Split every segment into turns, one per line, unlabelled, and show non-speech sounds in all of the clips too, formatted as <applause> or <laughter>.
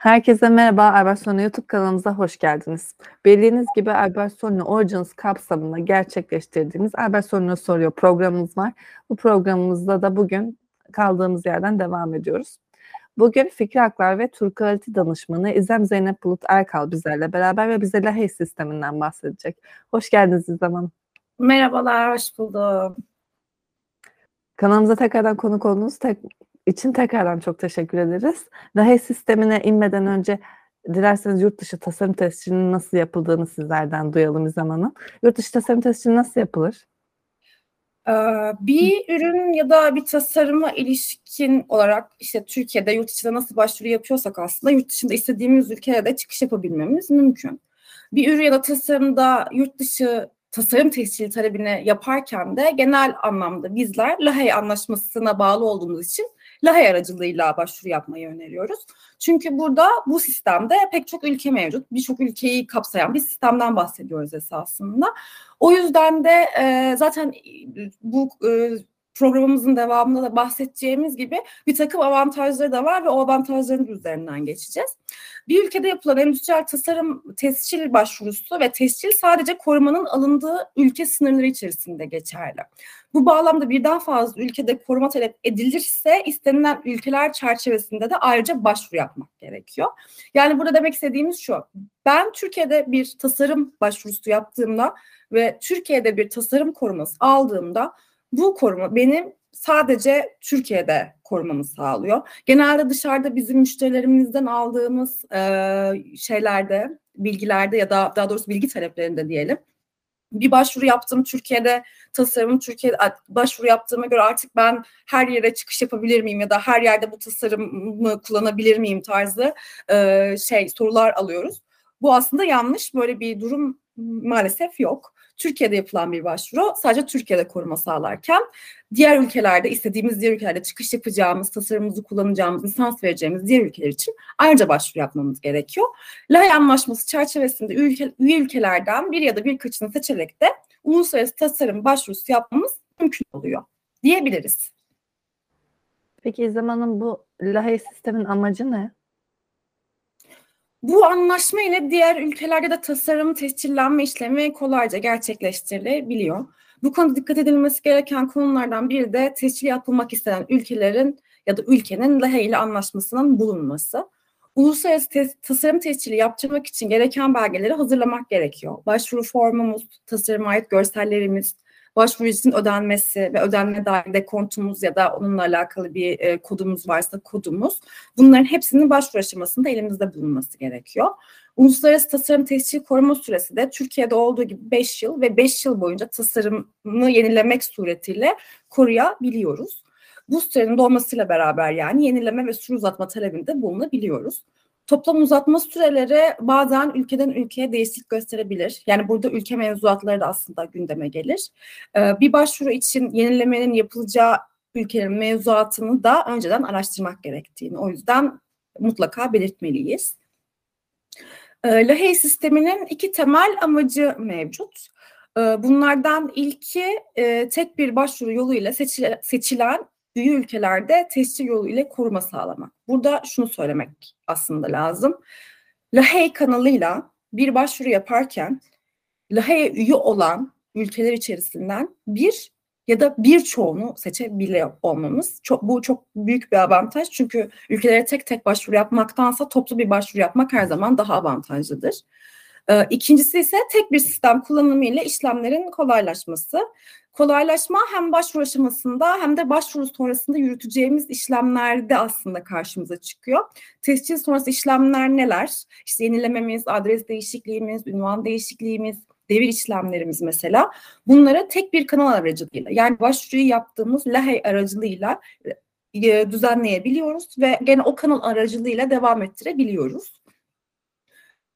Herkese merhaba, Albertsonu YouTube kanalımıza hoş geldiniz. Bildiğiniz gibi Albertsonu Origins kapsamında gerçekleştirdiğimiz Albertsonu soruyor programımız var. Bu programımızda da bugün kaldığımız yerden devam ediyoruz. Bugün Fikri Haklar ve Turkalite danışmanı İzem Zeynep Bulut Erkal bizlerle beraber ve bize LAHEY sisteminden bahsedecek. Hoş geldiniz İzem Hanım.
Merhabalar, hoş buldum.
Kanalımıza tekrardan konuk olduğunuz tek, için tekrardan çok teşekkür ederiz. LAHEY sistemine inmeden önce dilerseniz yurt dışı tasarım tescilinin nasıl yapıldığını sizlerden duyalım İzem Hanım. Yurt dışı tasarım tescili nasıl yapılır?
Bir ürün ya da bir tasarıma ilişkin olarak işte Türkiye'de yurt içinde nasıl başvuru yapıyorsak aslında yurt dışında istediğimiz ülkeye de çıkış yapabilmemiz mümkün. Bir ürün ya da tasarımda yurt dışı tasarım tescili talebini yaparken de genel anlamda bizler LAHEY anlaşmasına bağlı olduğumuz için LAHEY aracılığıyla başvuru yapmayı öneriyoruz. Çünkü burada bu sistemde pek çok ülke mevcut. Birçok ülkeyi kapsayan bir sistemden bahsediyoruz esasında. O yüzden de e, zaten bu e, programımızın devamında da bahsedeceğimiz gibi bir takım avantajları da var ve o avantajların üzerinden geçeceğiz. Bir ülkede yapılan endüstriyel tasarım tescil başvurusu ve tescil sadece korumanın alındığı ülke sınırları içerisinde geçerli. Bu bağlamda birden fazla ülkede koruma talep edilirse istenilen ülkeler çerçevesinde de ayrıca başvuru yapmak gerekiyor. Yani burada demek istediğimiz şu. Ben Türkiye'de bir tasarım başvurusu yaptığımda ve Türkiye'de bir tasarım koruması aldığımda bu koruma benim sadece Türkiye'de korumamı sağlıyor. Genelde dışarıda bizim müşterilerimizden aldığımız e, şeylerde, bilgilerde ya da daha doğrusu bilgi taleplerinde diyelim. Bir başvuru yaptım Türkiye'de tasarımı Türkiye'de başvuru yaptığıma göre artık ben her yere çıkış yapabilir miyim ya da her yerde bu tasarımı kullanabilir miyim tarzı e, şey sorular alıyoruz. Bu aslında yanlış. Böyle bir durum maalesef yok. Türkiye'de yapılan bir başvuru sadece Türkiye'de koruma sağlarken diğer ülkelerde istediğimiz diğer ülkelerde çıkış yapacağımız, tasarımımızı kullanacağımız, lisans vereceğimiz diğer ülkeler için ayrıca başvuru yapmamız gerekiyor. LAHEY Anlaşması çerçevesinde üye ülkelerden bir ya da birkaçını seçerek de uluslararası tasarım başvurusu yapmamız mümkün oluyor diyebiliriz.
Peki zamanın bu LAHEY sistemin amacı ne?
Bu anlaşma ile diğer ülkelerde de tasarım tescillenme işlemi kolayca gerçekleştirilebiliyor. Bu konuda dikkat edilmesi gereken konulardan biri de tescil yapılmak istenen ülkelerin ya da ülkenin LAHE ile anlaşmasının bulunması. Uluslararası te- tasarım tescili yaptırmak için gereken belgeleri hazırlamak gerekiyor. Başvuru formumuz, tasarıma ait görsellerimiz, başvuru için ödenmesi ve ödenme dair dekontumuz ya da onunla alakalı bir e, kodumuz varsa kodumuz. Bunların hepsinin başvuru aşamasında elimizde bulunması gerekiyor. Uluslararası tasarım tescil koruma süresi de Türkiye'de olduğu gibi 5 yıl ve 5 yıl boyunca tasarımı yenilemek suretiyle koruyabiliyoruz. Bu sürenin dolmasıyla beraber yani yenileme ve süre uzatma talebinde bulunabiliyoruz. Toplam uzatma süreleri bazen ülkeden ülkeye değişik gösterebilir. Yani burada ülke mevzuatları da aslında gündeme gelir. Ee, bir başvuru için yenilemenin yapılacağı ülkenin mevzuatını da önceden araştırmak gerektiğini o yüzden mutlaka belirtmeliyiz. Ee, LAHEY sisteminin iki temel amacı mevcut. Ee, bunlardan ilki e, tek bir başvuru yoluyla seçilen üye ülkelerde tescil yolu ile koruma sağlamak. Burada şunu söylemek aslında lazım. LAHEY kanalıyla bir başvuru yaparken LAHEY'e üye olan ülkeler içerisinden bir ya da birçoğunu seçebiliyor olmamız. Çok, bu çok büyük bir avantaj. Çünkü ülkelere tek tek başvuru yapmaktansa toplu bir başvuru yapmak her zaman daha avantajlıdır. Ee, ikincisi ise tek bir sistem kullanımı ile işlemlerin kolaylaşması. Kolaylaşma hem başvuru aşamasında hem de başvuru sonrasında yürüteceğimiz işlemlerde aslında karşımıza çıkıyor. Tescil sonrası işlemler neler? İşte yenilememiz, adres değişikliğimiz, ünvan değişikliğimiz, devir işlemlerimiz mesela. Bunları tek bir kanal aracılığıyla yani başvuruyu yaptığımız LAHEY aracılığıyla e, düzenleyebiliyoruz ve gene o kanal aracılığıyla devam ettirebiliyoruz.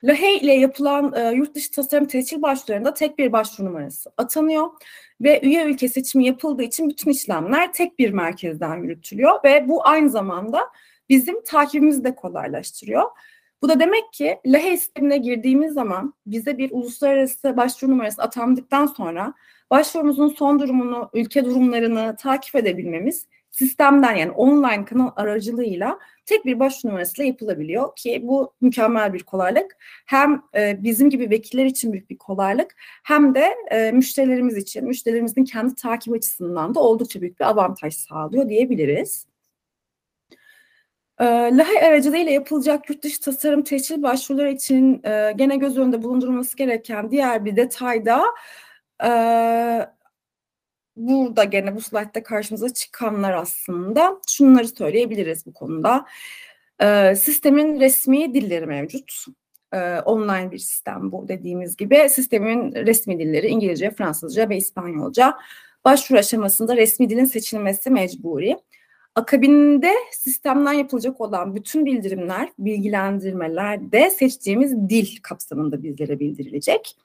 LAHEY ile yapılan e, yurt dışı tasarım tescil başvurularında tek bir başvuru numarası atanıyor ve üye ülke seçimi yapıldığı için bütün işlemler tek bir merkezden yürütülüyor ve bu aynı zamanda bizim takibimizi de kolaylaştırıyor. Bu da demek ki LAHEY sistemine girdiğimiz zaman bize bir uluslararası başvuru numarası atandıktan sonra başvurumuzun son durumunu, ülke durumlarını takip edebilmemiz sistemden yani online kanal aracılığıyla tek bir başvuru numarasıyla yapılabiliyor ki bu mükemmel bir kolaylık. Hem e, bizim gibi vekiller için büyük bir kolaylık hem de e, müşterilerimiz için, müşterilerimizin kendi takip açısından da oldukça büyük bir avantaj sağlıyor diyebiliriz. E, LAHE aracılığıyla yapılacak yurt dışı tasarım teşkil başvuruları için e, gene göz önünde bulundurulması gereken diğer bir detay da e, burada gene bu slaytta karşımıza çıkanlar aslında şunları söyleyebiliriz bu konuda. E, sistemin resmi dilleri mevcut. E, online bir sistem bu dediğimiz gibi. Sistemin resmi dilleri İngilizce, Fransızca ve İspanyolca. Başvuru aşamasında resmi dilin seçilmesi mecburi. Akabinde sistemden yapılacak olan bütün bildirimler, bilgilendirmeler de seçtiğimiz dil kapsamında bizlere bildirilecek.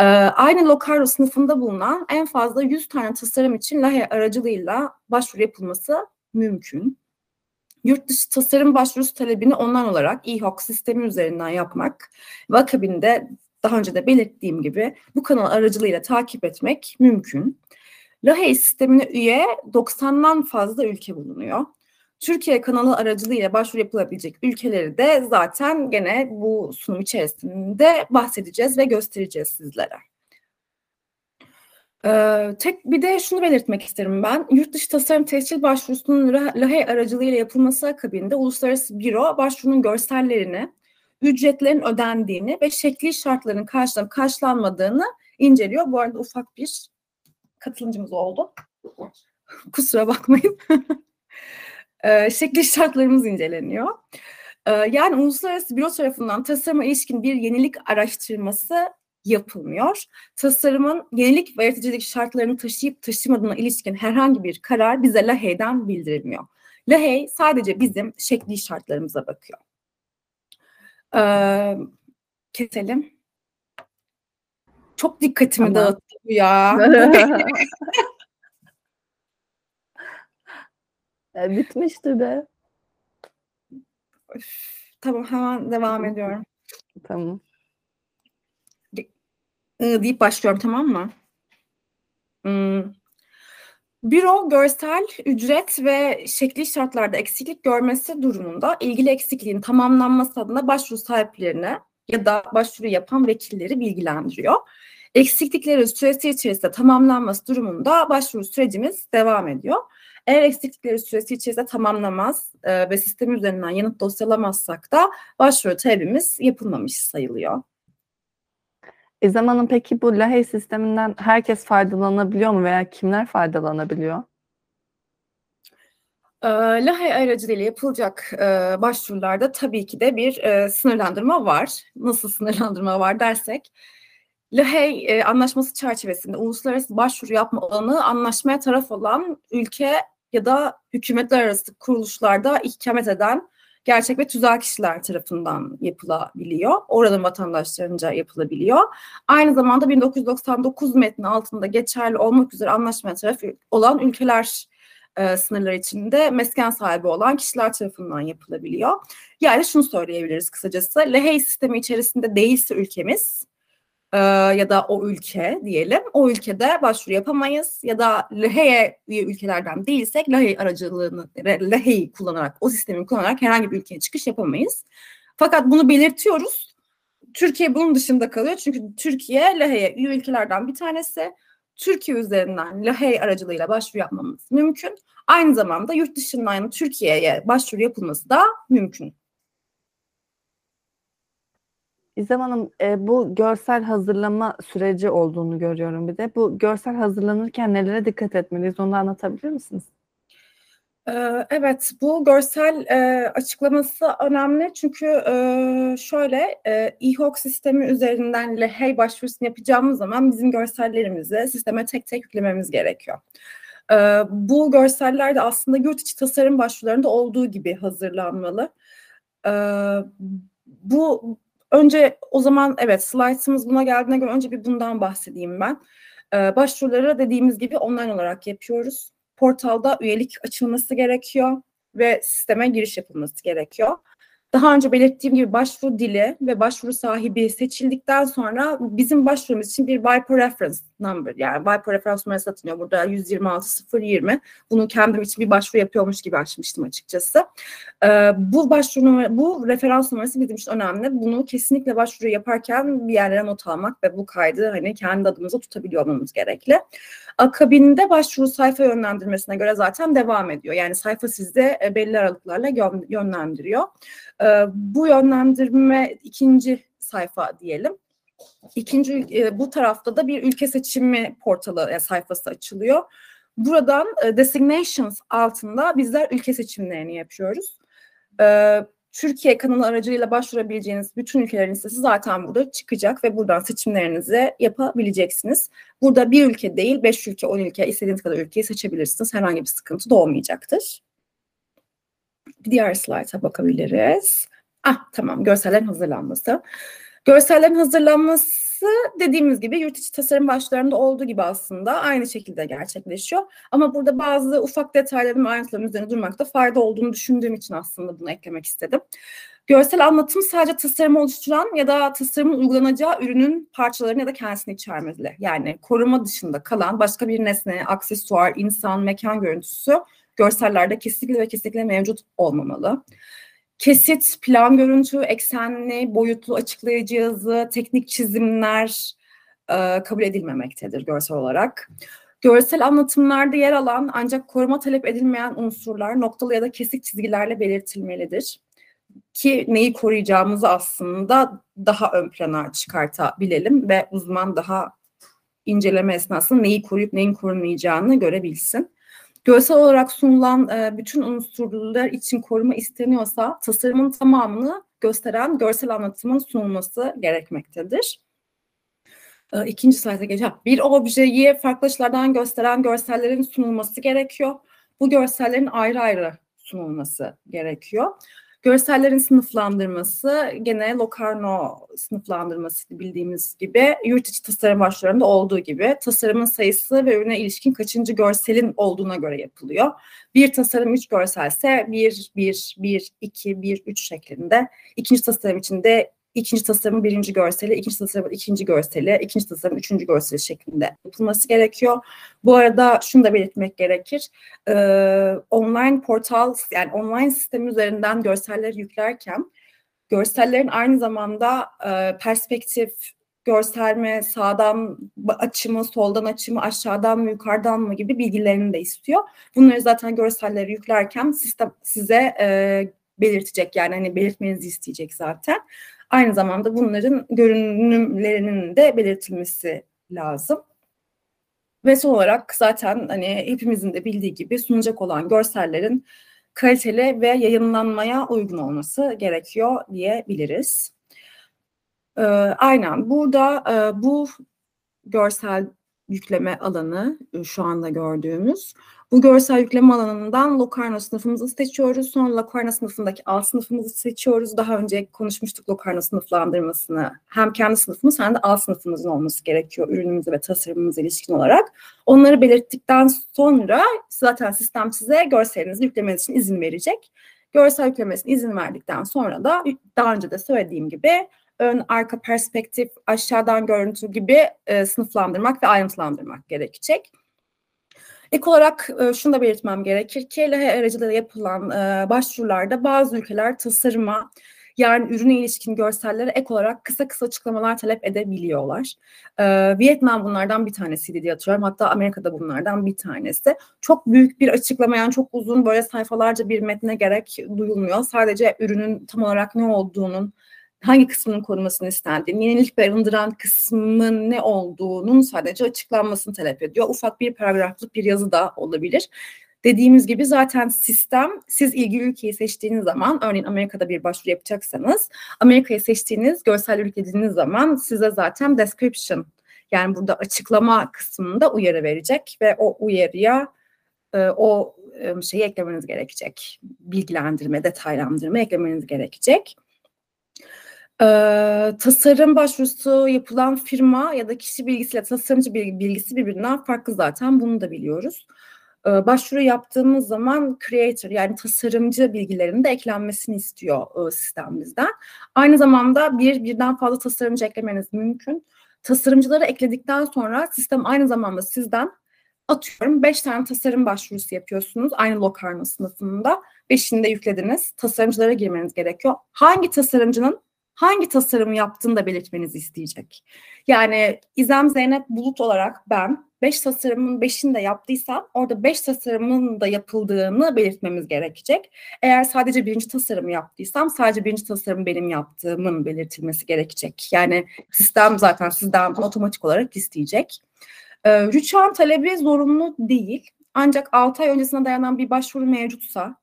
Ee, aynı Locaro sınıfında bulunan en fazla 100 tane tasarım için LAHE aracılığıyla başvuru yapılması mümkün. Yurt dışı tasarım başvurusu talebini online olarak EHOC sistemi üzerinden yapmak ve akabinde daha önce de belirttiğim gibi bu kanal aracılığıyla takip etmek mümkün. LAHEY sistemine üye 90'dan fazla ülke bulunuyor. Türkiye kanalı aracılığıyla başvuru yapılabilecek ülkeleri de zaten gene bu sunum içerisinde bahsedeceğiz ve göstereceğiz sizlere. Ee, tek bir de şunu belirtmek isterim ben. Yurt dışı tasarım tescil başvurusunun LAHEY aracılığıyla yapılması akabinde uluslararası büro başvurunun görsellerini, ücretlerin ödendiğini ve şekli şartların karşılanıp karşılanmadığını inceliyor. Bu arada ufak bir katılımcımız oldu. <laughs> Kusura bakmayın. <laughs> e, şekli şartlarımız inceleniyor. E, yani uluslararası büro tarafından tasarıma ilişkin bir yenilik araştırması yapılmıyor. Tasarımın yenilik ve yaratıcılık şartlarını taşıyıp taşımadığına ilişkin herhangi bir karar bize LAHEY'den bildirilmiyor. LAHEY sadece bizim şekli şartlarımıza bakıyor. Ee, keselim. Çok dikkatimi tamam. dağıttı bu ya. <laughs>
e, bitmiştir de.
Tamam hemen devam ediyorum.
Tamam.
I deyip başlıyorum tamam mı? Hmm. Büro görsel, ücret ve şekli şartlarda eksiklik görmesi durumunda ilgili eksikliğin tamamlanması adına başvuru sahiplerine ya da başvuru yapan vekilleri bilgilendiriyor. Eksikliklerin süresi içerisinde tamamlanması durumunda başvuru sürecimiz devam ediyor. Eğer eksiklikleri süresi içerisinde tamamlamaz e, ve sistem üzerinden yanıt dosyalamazsak da başvuru talebimiz yapılmamış sayılıyor.
İzlem Hanım peki bu LAHEY sisteminden herkes faydalanabiliyor mu veya kimler faydalanabiliyor?
E, LAHEY aracılığıyla yapılacak e, başvurularda tabii ki de bir e, sınırlandırma var. Nasıl sınırlandırma var dersek, LAHEY e, anlaşması çerçevesinde uluslararası başvuru yapma olanı anlaşmaya taraf olan ülke ya da hükümetler arası kuruluşlarda ikamet eden gerçek ve tüzel kişiler tarafından yapılabiliyor. Oranın vatandaşlarınca yapılabiliyor. Aynı zamanda 1999 metni altında geçerli olmak üzere anlaşmaya taraf olan ülkeler e, sınırlar içinde mesken sahibi olan kişiler tarafından yapılabiliyor. Yani şunu söyleyebiliriz kısacası. LAHEY sistemi içerisinde değilse ülkemiz e, ya da o ülke diyelim. O ülkede başvuru yapamayız ya da LAHE'ye üye ülkelerden değilsek LAHEY aracılığını, LAHEY'i kullanarak, o sistemi kullanarak herhangi bir ülkeye çıkış yapamayız. Fakat bunu belirtiyoruz. Türkiye bunun dışında kalıyor. Çünkü Türkiye LAHE'ye üye ülkelerden bir tanesi. Türkiye üzerinden LAHEY aracılığıyla başvuru yapmamız mümkün. Aynı zamanda yurt dışından Türkiye'ye başvuru yapılması da mümkün.
İzlem Hanım e, bu görsel hazırlama süreci olduğunu görüyorum bir de. Bu görsel hazırlanırken nelere dikkat etmeliyiz onu anlatabilir misiniz?
Evet, bu görsel e, açıklaması önemli çünkü e, şöyle e, e-HOC sistemi üzerinden LEHEY başvurusunu yapacağımız zaman bizim görsellerimizi sisteme tek tek yüklememiz gerekiyor. E, bu görseller de aslında yurt içi tasarım başvurularında olduğu gibi hazırlanmalı. E, bu Önce o zaman evet slaytımız buna geldiğine göre önce bir bundan bahsedeyim ben. Ee, başvuruları dediğimiz gibi online olarak yapıyoruz. Portalda üyelik açılması gerekiyor ve sisteme giriş yapılması gerekiyor. Daha önce belirttiğim gibi başvuru dili ve başvuru sahibi seçildikten sonra bizim başvurumuz için bir WIPO reference number yani WIPO referans numarası atılıyor. Burada 126020. Bunu kendim için bir başvuru yapıyormuş gibi açmıştım açıkçası. Ee, bu başvuru numara, bu referans numarası bizim için önemli. Bunu kesinlikle başvuru yaparken bir yerlere not almak ve bu kaydı hani kendi adımıza tutabiliyor olmamız gerekli. Akabinde başvuru sayfa yönlendirmesine göre zaten devam ediyor. Yani sayfa sizde e, belli aralıklarla yönlendiriyor. Ee, bu yönlendirme ikinci sayfa diyelim. İkinci e, bu tarafta da bir ülke seçimi portalı e, sayfası açılıyor. Buradan designations altında bizler ülke seçimlerini yapıyoruz. Türkiye kanalı aracılığıyla başvurabileceğiniz bütün ülkelerin listesi zaten burada çıkacak ve buradan seçimlerinizi yapabileceksiniz. Burada bir ülke değil, beş ülke, on ülke, istediğiniz kadar ülkeyi seçebilirsiniz. Herhangi bir sıkıntı doğmayacaktır. Diğer slayta bakabiliriz. Ah tamam, görsellerin hazırlanması. Görsellerin hazırlanması dediğimiz gibi yurt içi tasarım başlarında olduğu gibi aslında aynı şekilde gerçekleşiyor. Ama burada bazı ufak detayların ve ayrıntıların üzerine durmakta fayda olduğunu düşündüğüm için aslında bunu eklemek istedim. Görsel anlatım sadece tasarımı oluşturan ya da tasarımın uygulanacağı ürünün parçalarını ya da kendisini içermeli. Yani koruma dışında kalan başka bir nesne, aksesuar, insan, mekan görüntüsü görsellerde kesinlikle ve kesinlikle mevcut olmamalı kesit, plan görüntü, eksenli, boyutlu açıklayıcı yazı, teknik çizimler e, kabul edilmemektedir görsel olarak. Görsel anlatımlarda yer alan ancak koruma talep edilmeyen unsurlar noktalı ya da kesik çizgilerle belirtilmelidir. Ki neyi koruyacağımızı aslında daha ön plana çıkartabilelim ve uzman daha inceleme esnasında neyi koruyup neyin korunmayacağını görebilsin. Görsel olarak sunulan e, bütün unsurlar için koruma isteniyorsa tasarımın tamamını gösteren görsel anlatımın sunulması gerekmektedir. E, ikinci slayta geçelim. Bir objeyi farklı açılardan gösteren görsellerin sunulması gerekiyor. Bu görsellerin ayrı ayrı sunulması gerekiyor. Görsellerin sınıflandırması gene Locarno sınıflandırması bildiğimiz gibi yurt içi tasarım başlarında olduğu gibi tasarımın sayısı ve ürüne ilişkin kaçıncı görselin olduğuna göre yapılıyor. Bir tasarım üç görselse bir, bir, bir, iki, bir, üç şeklinde. İkinci tasarım içinde ikinci tasarımın birinci görseli, ikinci tasarımın ikinci görseli, ikinci tasarımın üçüncü görseli şeklinde yapılması gerekiyor. Bu arada şunu da belirtmek gerekir. Ee, online portal yani online sistem üzerinden görseller yüklerken görsellerin aynı zamanda e, perspektif, gösterme, sağdan açımı, soldan açımı, aşağıdan mı, yukarıdan mı gibi bilgilerini de istiyor. Bunları zaten görselleri yüklerken sistem size e, belirtecek yani hani belirtmenizi isteyecek zaten. Aynı zamanda bunların görünümlerinin de belirtilmesi lazım. Ve son olarak zaten hani hepimizin de bildiği gibi sunacak olan görsellerin kaliteli ve yayınlanmaya uygun olması gerekiyor diyebiliriz. Ee, aynen burada e, bu görsel yükleme alanı e, şu anda gördüğümüz. Bu görsel yükleme alanından Locarno sınıfımızı seçiyoruz. Sonra Locarno sınıfındaki alt sınıfımızı seçiyoruz. Daha önce konuşmuştuk Locarno sınıflandırmasını. Hem kendi sınıfımız hem de alt sınıfımızın olması gerekiyor ürünümüze ve tasarımımıza ilişkin olarak. Onları belirttikten sonra zaten sistem size görselinizi yüklemeniz için izin verecek. Görsel yüklemesine izin verdikten sonra da daha önce de söylediğim gibi ön, arka perspektif, aşağıdan görüntü gibi e, sınıflandırmak ve ayrıntılandırmak gerekecek. Ek olarak e, şunu da belirtmem gerekir ki LH aracılığıyla yapılan e, başvurularda bazı ülkeler tasarıma yani ürüne ilişkin görsellere ek olarak kısa kısa açıklamalar talep edebiliyorlar. Ee, Vietnam bunlardan bir tanesiydi diye hatırlıyorum. Hatta Amerika'da bunlardan bir tanesi. Çok büyük bir açıklama yani çok uzun böyle sayfalarca bir metne gerek duyulmuyor. Sadece ürünün tam olarak ne olduğunun hangi kısmının korunmasını istendiğini, yenilik barındıran kısmın ne olduğunun sadece açıklanmasını talep ediyor. Ufak bir paragraflık bir yazı da olabilir. Dediğimiz gibi zaten sistem siz ilgili ülkeyi seçtiğiniz zaman örneğin Amerika'da bir başvuru yapacaksanız Amerika'yı seçtiğiniz görsel yüklediğiniz zaman size zaten description yani burada açıklama kısmında uyarı verecek ve o uyarıya e, o e, şeyi eklemeniz gerekecek. Bilgilendirme, detaylandırma eklemeniz gerekecek. Ee, tasarım başvurusu yapılan firma ya da kişi bilgisiyle tasarımcı bilgisi birbirinden farklı zaten bunu da biliyoruz. e, başvuru yaptığımız zaman creator yani tasarımcı bilgilerinin de eklenmesini istiyor e, sistem. Aynı zamanda bir birden fazla tasarımcı eklemeniz mümkün. Tasarımcıları ekledikten sonra sistem aynı zamanda sizden atıyorum 5 tane tasarım başvurusu yapıyorsunuz aynı Locarno sınıfında. 5'ini de yüklediniz. Tasarımcılara girmeniz gerekiyor. Hangi tasarımcının hangi tasarımı yaptığını da belirtmenizi isteyecek. Yani İzem Zeynep Bulut olarak ben 5 tasarımın 5'ini de yaptıysam orada 5 tasarımın da yapıldığını belirtmemiz gerekecek. Eğer sadece birinci tasarımı yaptıysam sadece birinci tasarım benim yaptığımın belirtilmesi gerekecek. Yani sistem zaten sizden otomatik olarak isteyecek. Ee, rüçhan talebi zorunlu değil. Ancak 6 ay öncesine dayanan bir başvuru mevcutsa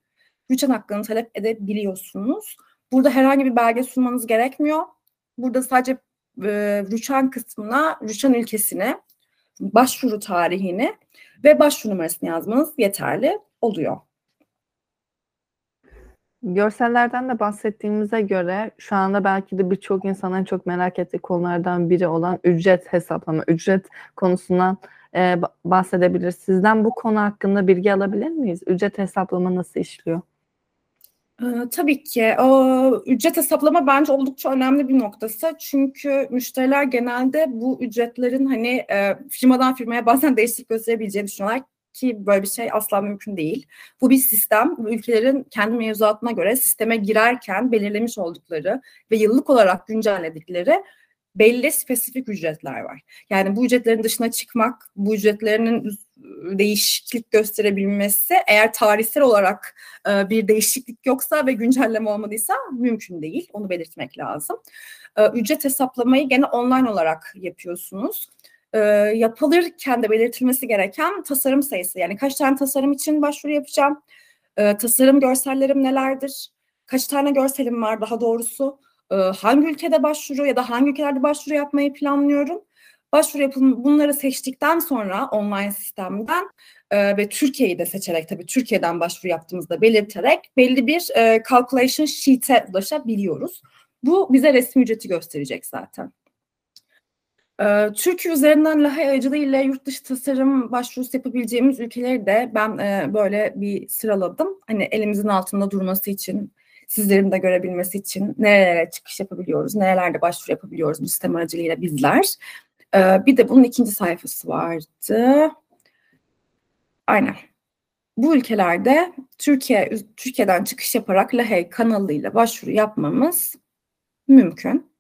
rüçhan hakkını talep edebiliyorsunuz. Burada herhangi bir belge sunmanız gerekmiyor. Burada sadece e, rüçhan kısmına, rüçhan ülkesine, başvuru tarihini ve başvuru numarasını yazmanız yeterli oluyor.
Görsellerden de bahsettiğimize göre şu anda belki de birçok insanın çok merak ettiği konulardan biri olan ücret hesaplama, ücret konusundan e, bahsedebilir. Sizden bu konu hakkında bilgi alabilir miyiz? Ücret hesaplama nasıl işliyor?
Ee, tabii ki. O, ücret hesaplama bence oldukça önemli bir noktası. Çünkü müşteriler genelde bu ücretlerin hani e, firmadan firmaya bazen <laughs> değişiklik gösterebileceğini düşünüyorlar ki böyle bir şey asla mümkün değil. Bu bir sistem. Bu ülkelerin kendi mevzuatına göre sisteme girerken belirlemiş oldukları ve yıllık olarak güncelledikleri belli spesifik ücretler var. Yani bu ücretlerin dışına çıkmak, bu ücretlerinin değişiklik gösterebilmesi eğer tarihsel olarak e, bir değişiklik yoksa ve güncelleme olmadıysa mümkün değil. Onu belirtmek lazım. E, ücret hesaplamayı gene online olarak yapıyorsunuz. E, yapılırken de belirtilmesi gereken tasarım sayısı. Yani kaç tane tasarım için başvuru yapacağım? E, tasarım görsellerim nelerdir? Kaç tane görselim var daha doğrusu? E, hangi ülkede başvuru ya da hangi ülkelerde başvuru yapmayı planlıyorum? Başvuru yapın bunları seçtikten sonra online sistemden e, ve Türkiye'yi de seçerek tabii Türkiye'den başvuru yaptığımızda belirterek belli bir e, calculation sheet'e ulaşabiliyoruz. Bu bize resmi ücreti gösterecek zaten. E, Türkiye üzerinden LAHE aracılığıyla yurt dışı tasarım başvurusu yapabileceğimiz ülkeleri de ben e, böyle bir sıraladım. Hani elimizin altında durması için, sizlerin de görebilmesi için nerelere çıkış yapabiliyoruz, nerelerde başvuru yapabiliyoruz bu sistem aracılığıyla bizler. Ee, bir de bunun ikinci sayfası vardı. Aynen. Bu ülkelerde Türkiye Türkiye'den çıkış yaparak LAHEY kanalıyla başvuru yapmamız mümkün.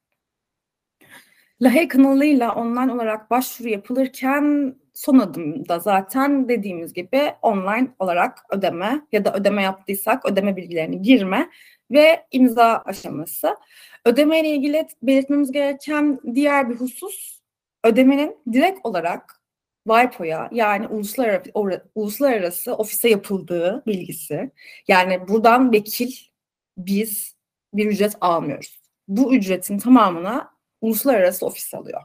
LAHEY kanalıyla online olarak başvuru yapılırken son adımda zaten dediğimiz gibi online olarak ödeme ya da ödeme yaptıysak ödeme bilgilerini girme ve imza aşaması. Ödeme ile ilgili belirtmemiz gereken diğer bir husus ödemenin direkt olarak WIPO'ya yani uluslararası, uluslararası ofise yapıldığı bilgisi. Yani buradan vekil biz bir ücret almıyoruz. Bu ücretin tamamına uluslararası ofis alıyor.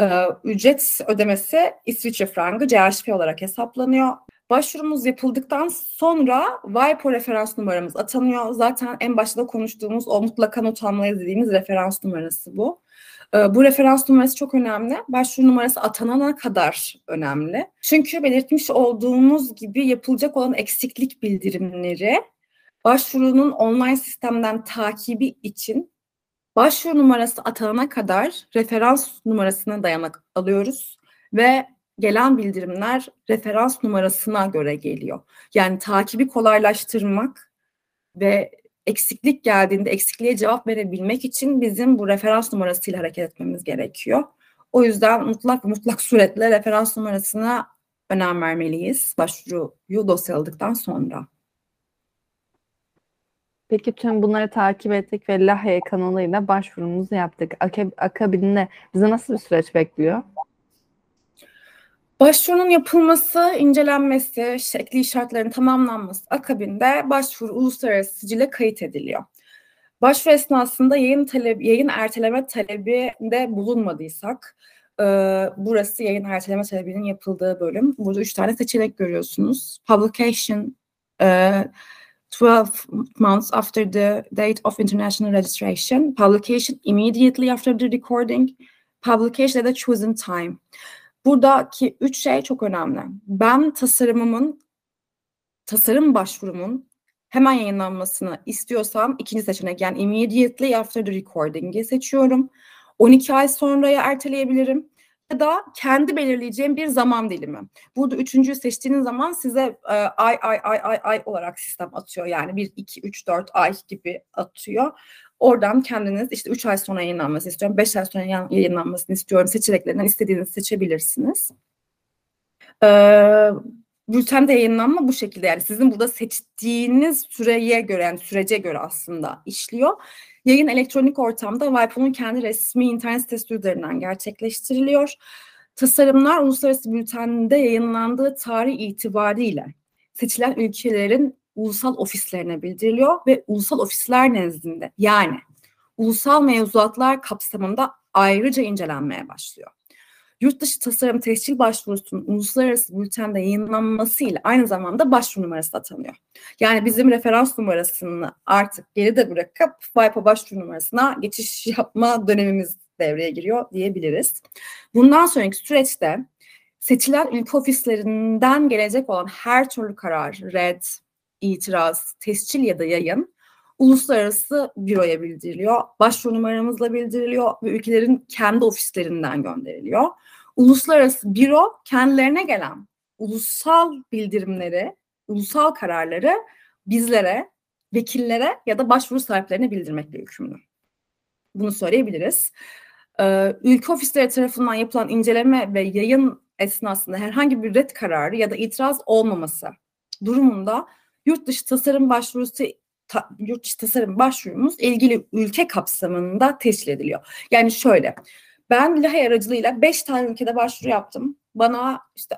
Ee, ücret ödemesi İsviçre frangı CHP olarak hesaplanıyor. Başvurumuz yapıldıktan sonra WIPO referans numaramız atanıyor. Zaten en başta konuştuğumuz o mutlaka not almayı dediğimiz referans numarası bu. Ee, bu referans numarası çok önemli. Başvuru numarası atanana kadar önemli. Çünkü belirtmiş olduğumuz gibi yapılacak olan eksiklik bildirimleri başvurunun online sistemden takibi için başvuru numarası atanana kadar referans numarasına dayanak alıyoruz ve gelen bildirimler referans numarasına göre geliyor. Yani takibi kolaylaştırmak ve eksiklik geldiğinde eksikliğe cevap verebilmek için bizim bu referans numarasıyla hareket etmemiz gerekiyor. O yüzden mutlak mutlak suretle referans numarasına önem vermeliyiz başvuruyu dosyaladıktan sonra.
Peki tüm bunları takip ettik ve Lahey kanalıyla başvurumuzu yaptık. Akabinde bize nasıl bir süreç bekliyor?
Başvurunun yapılması, incelenmesi, şekli şartların tamamlanması akabinde başvuru uluslararası sicile kayıt ediliyor. Başvuru esnasında yayın talep, yayın erteleme talebinde bulunmadıysak, e, burası yayın erteleme talebinin yapıldığı bölüm. Burada üç tane seçenek görüyorsunuz. Publication, e, 12 months after the date of international registration, publication immediately after the recording, publication at a chosen time. Buradaki üç şey çok önemli. Ben tasarımımın tasarım başvurumun hemen yayınlanmasını istiyorsam ikinci seçenek yani immediately after the recording'i seçiyorum. 12 ay sonraya erteleyebilirim ya da kendi belirleyeceğim bir zaman dilimi. Burada üçüncüyü seçtiğiniz zaman size e, ay ay ay ay ay olarak sistem atıyor. Yani 1, 2, 3, 4 ay gibi atıyor. Oradan kendiniz işte 3 ay sonra yayınlanmasını istiyorum, 5 ay sonra yayınlanmasını istiyorum seçeneklerinden istediğinizi seçebilirsiniz. Ee, bültende yayınlanma bu şekilde yani sizin burada seçtiğiniz süreye göre yani sürece göre aslında işliyor. Yayın elektronik ortamda WIPO'nun kendi resmi internet sitesi üzerinden gerçekleştiriliyor. Tasarımlar uluslararası bültende yayınlandığı tarih itibariyle seçilen ülkelerin ulusal ofislerine bildiriliyor ve ulusal ofisler nezdinde yani ulusal mevzuatlar kapsamında ayrıca incelenmeye başlıyor. Yurt dışı tasarım tescil başvurusunun uluslararası bültende yayınlanmasıyla aynı zamanda başvuru numarası atanıyor. Yani bizim referans numarasını artık geride bırakıp WIPO başvuru numarasına geçiş yapma dönemimiz devreye giriyor diyebiliriz. Bundan sonraki süreçte seçilen ülke ofislerinden gelecek olan her türlü karar, red, itiraz, tescil ya da yayın uluslararası büroya bildiriliyor. Başvuru numaramızla bildiriliyor ve ülkelerin kendi ofislerinden gönderiliyor. Uluslararası büro kendilerine gelen ulusal bildirimleri, ulusal kararları bizlere, vekillere ya da başvuru sahiplerine bildirmekle yükümlü. Bunu söyleyebiliriz. Ee, ülke ofisleri tarafından yapılan inceleme ve yayın esnasında herhangi bir red kararı ya da itiraz olmaması durumunda yurt dışı tasarım başvurusu ta, yurt dışı tasarım başvurumuz ilgili ülke kapsamında teşkil ediliyor. Yani şöyle ben LAHE aracılığıyla 5 tane ülkede başvuru yaptım. Bana işte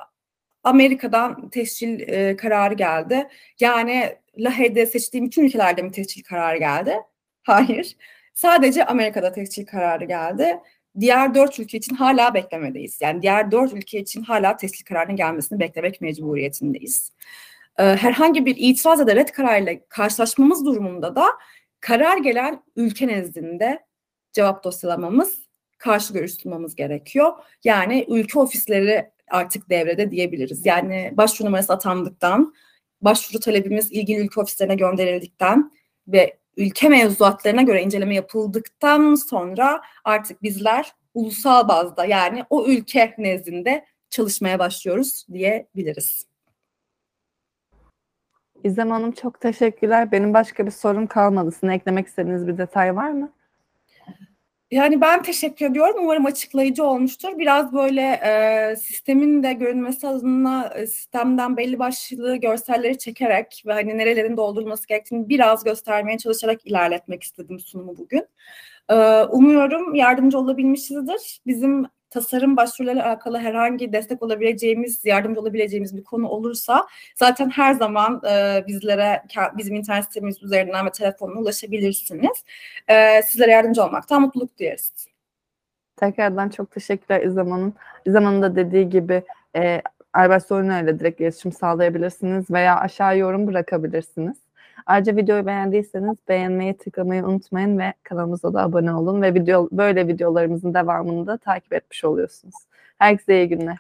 Amerika'dan tescil e, kararı geldi. Yani LAHE'de seçtiğim bütün ülkelerde mi tescil kararı geldi? Hayır. Sadece Amerika'da tescil kararı geldi. Diğer dört ülke için hala beklemedeyiz. Yani diğer dört ülke için hala tescil kararının gelmesini beklemek mecburiyetindeyiz. Ee, herhangi bir itiraz ya da red kararıyla karşılaşmamız durumunda da karar gelen ülke nezdinde cevap dosyalamamız, karşı görüş sunmamız gerekiyor. Yani ülke ofisleri artık devrede diyebiliriz. Yani başvuru numarası atandıktan, başvuru talebimiz ilgili ülke ofislerine gönderildikten ve ülke mevzuatlarına göre inceleme yapıldıktan sonra artık bizler ulusal bazda yani o ülke nezdinde çalışmaya başlıyoruz diyebiliriz.
İzlem Hanım çok teşekkürler. Benim başka bir sorum kalmadı. Sizin eklemek istediğiniz bir detay var mı?
Yani ben teşekkür ediyorum. Umarım açıklayıcı olmuştur. Biraz böyle e, sistemin de görünmesi adına e, sistemden belli başlı görselleri çekerek ve hani nerelerin doldurulması gerektiğini biraz göstermeye çalışarak ilerletmek istedim sunumu bugün. E, umuyorum yardımcı olabilmişizdir. Bizim tasarım başvurularıyla alakalı herhangi destek olabileceğimiz, yardımcı olabileceğimiz bir konu olursa zaten her zaman e, bizlere bizim internet sitemiz üzerinden ve telefonla ulaşabilirsiniz. E, sizlere yardımcı olmaktan mutluluk duyarız.
Tekrardan çok teşekkürler. İzlem Hanım da dediği gibi e, Albert Soruna direkt iletişim sağlayabilirsiniz veya aşağı yorum bırakabilirsiniz. Ayrıca videoyu beğendiyseniz beğenmeyi tıklamayı unutmayın ve kanalımıza da abone olun ve video böyle videolarımızın devamını da takip etmiş oluyorsunuz. Herkese iyi günler.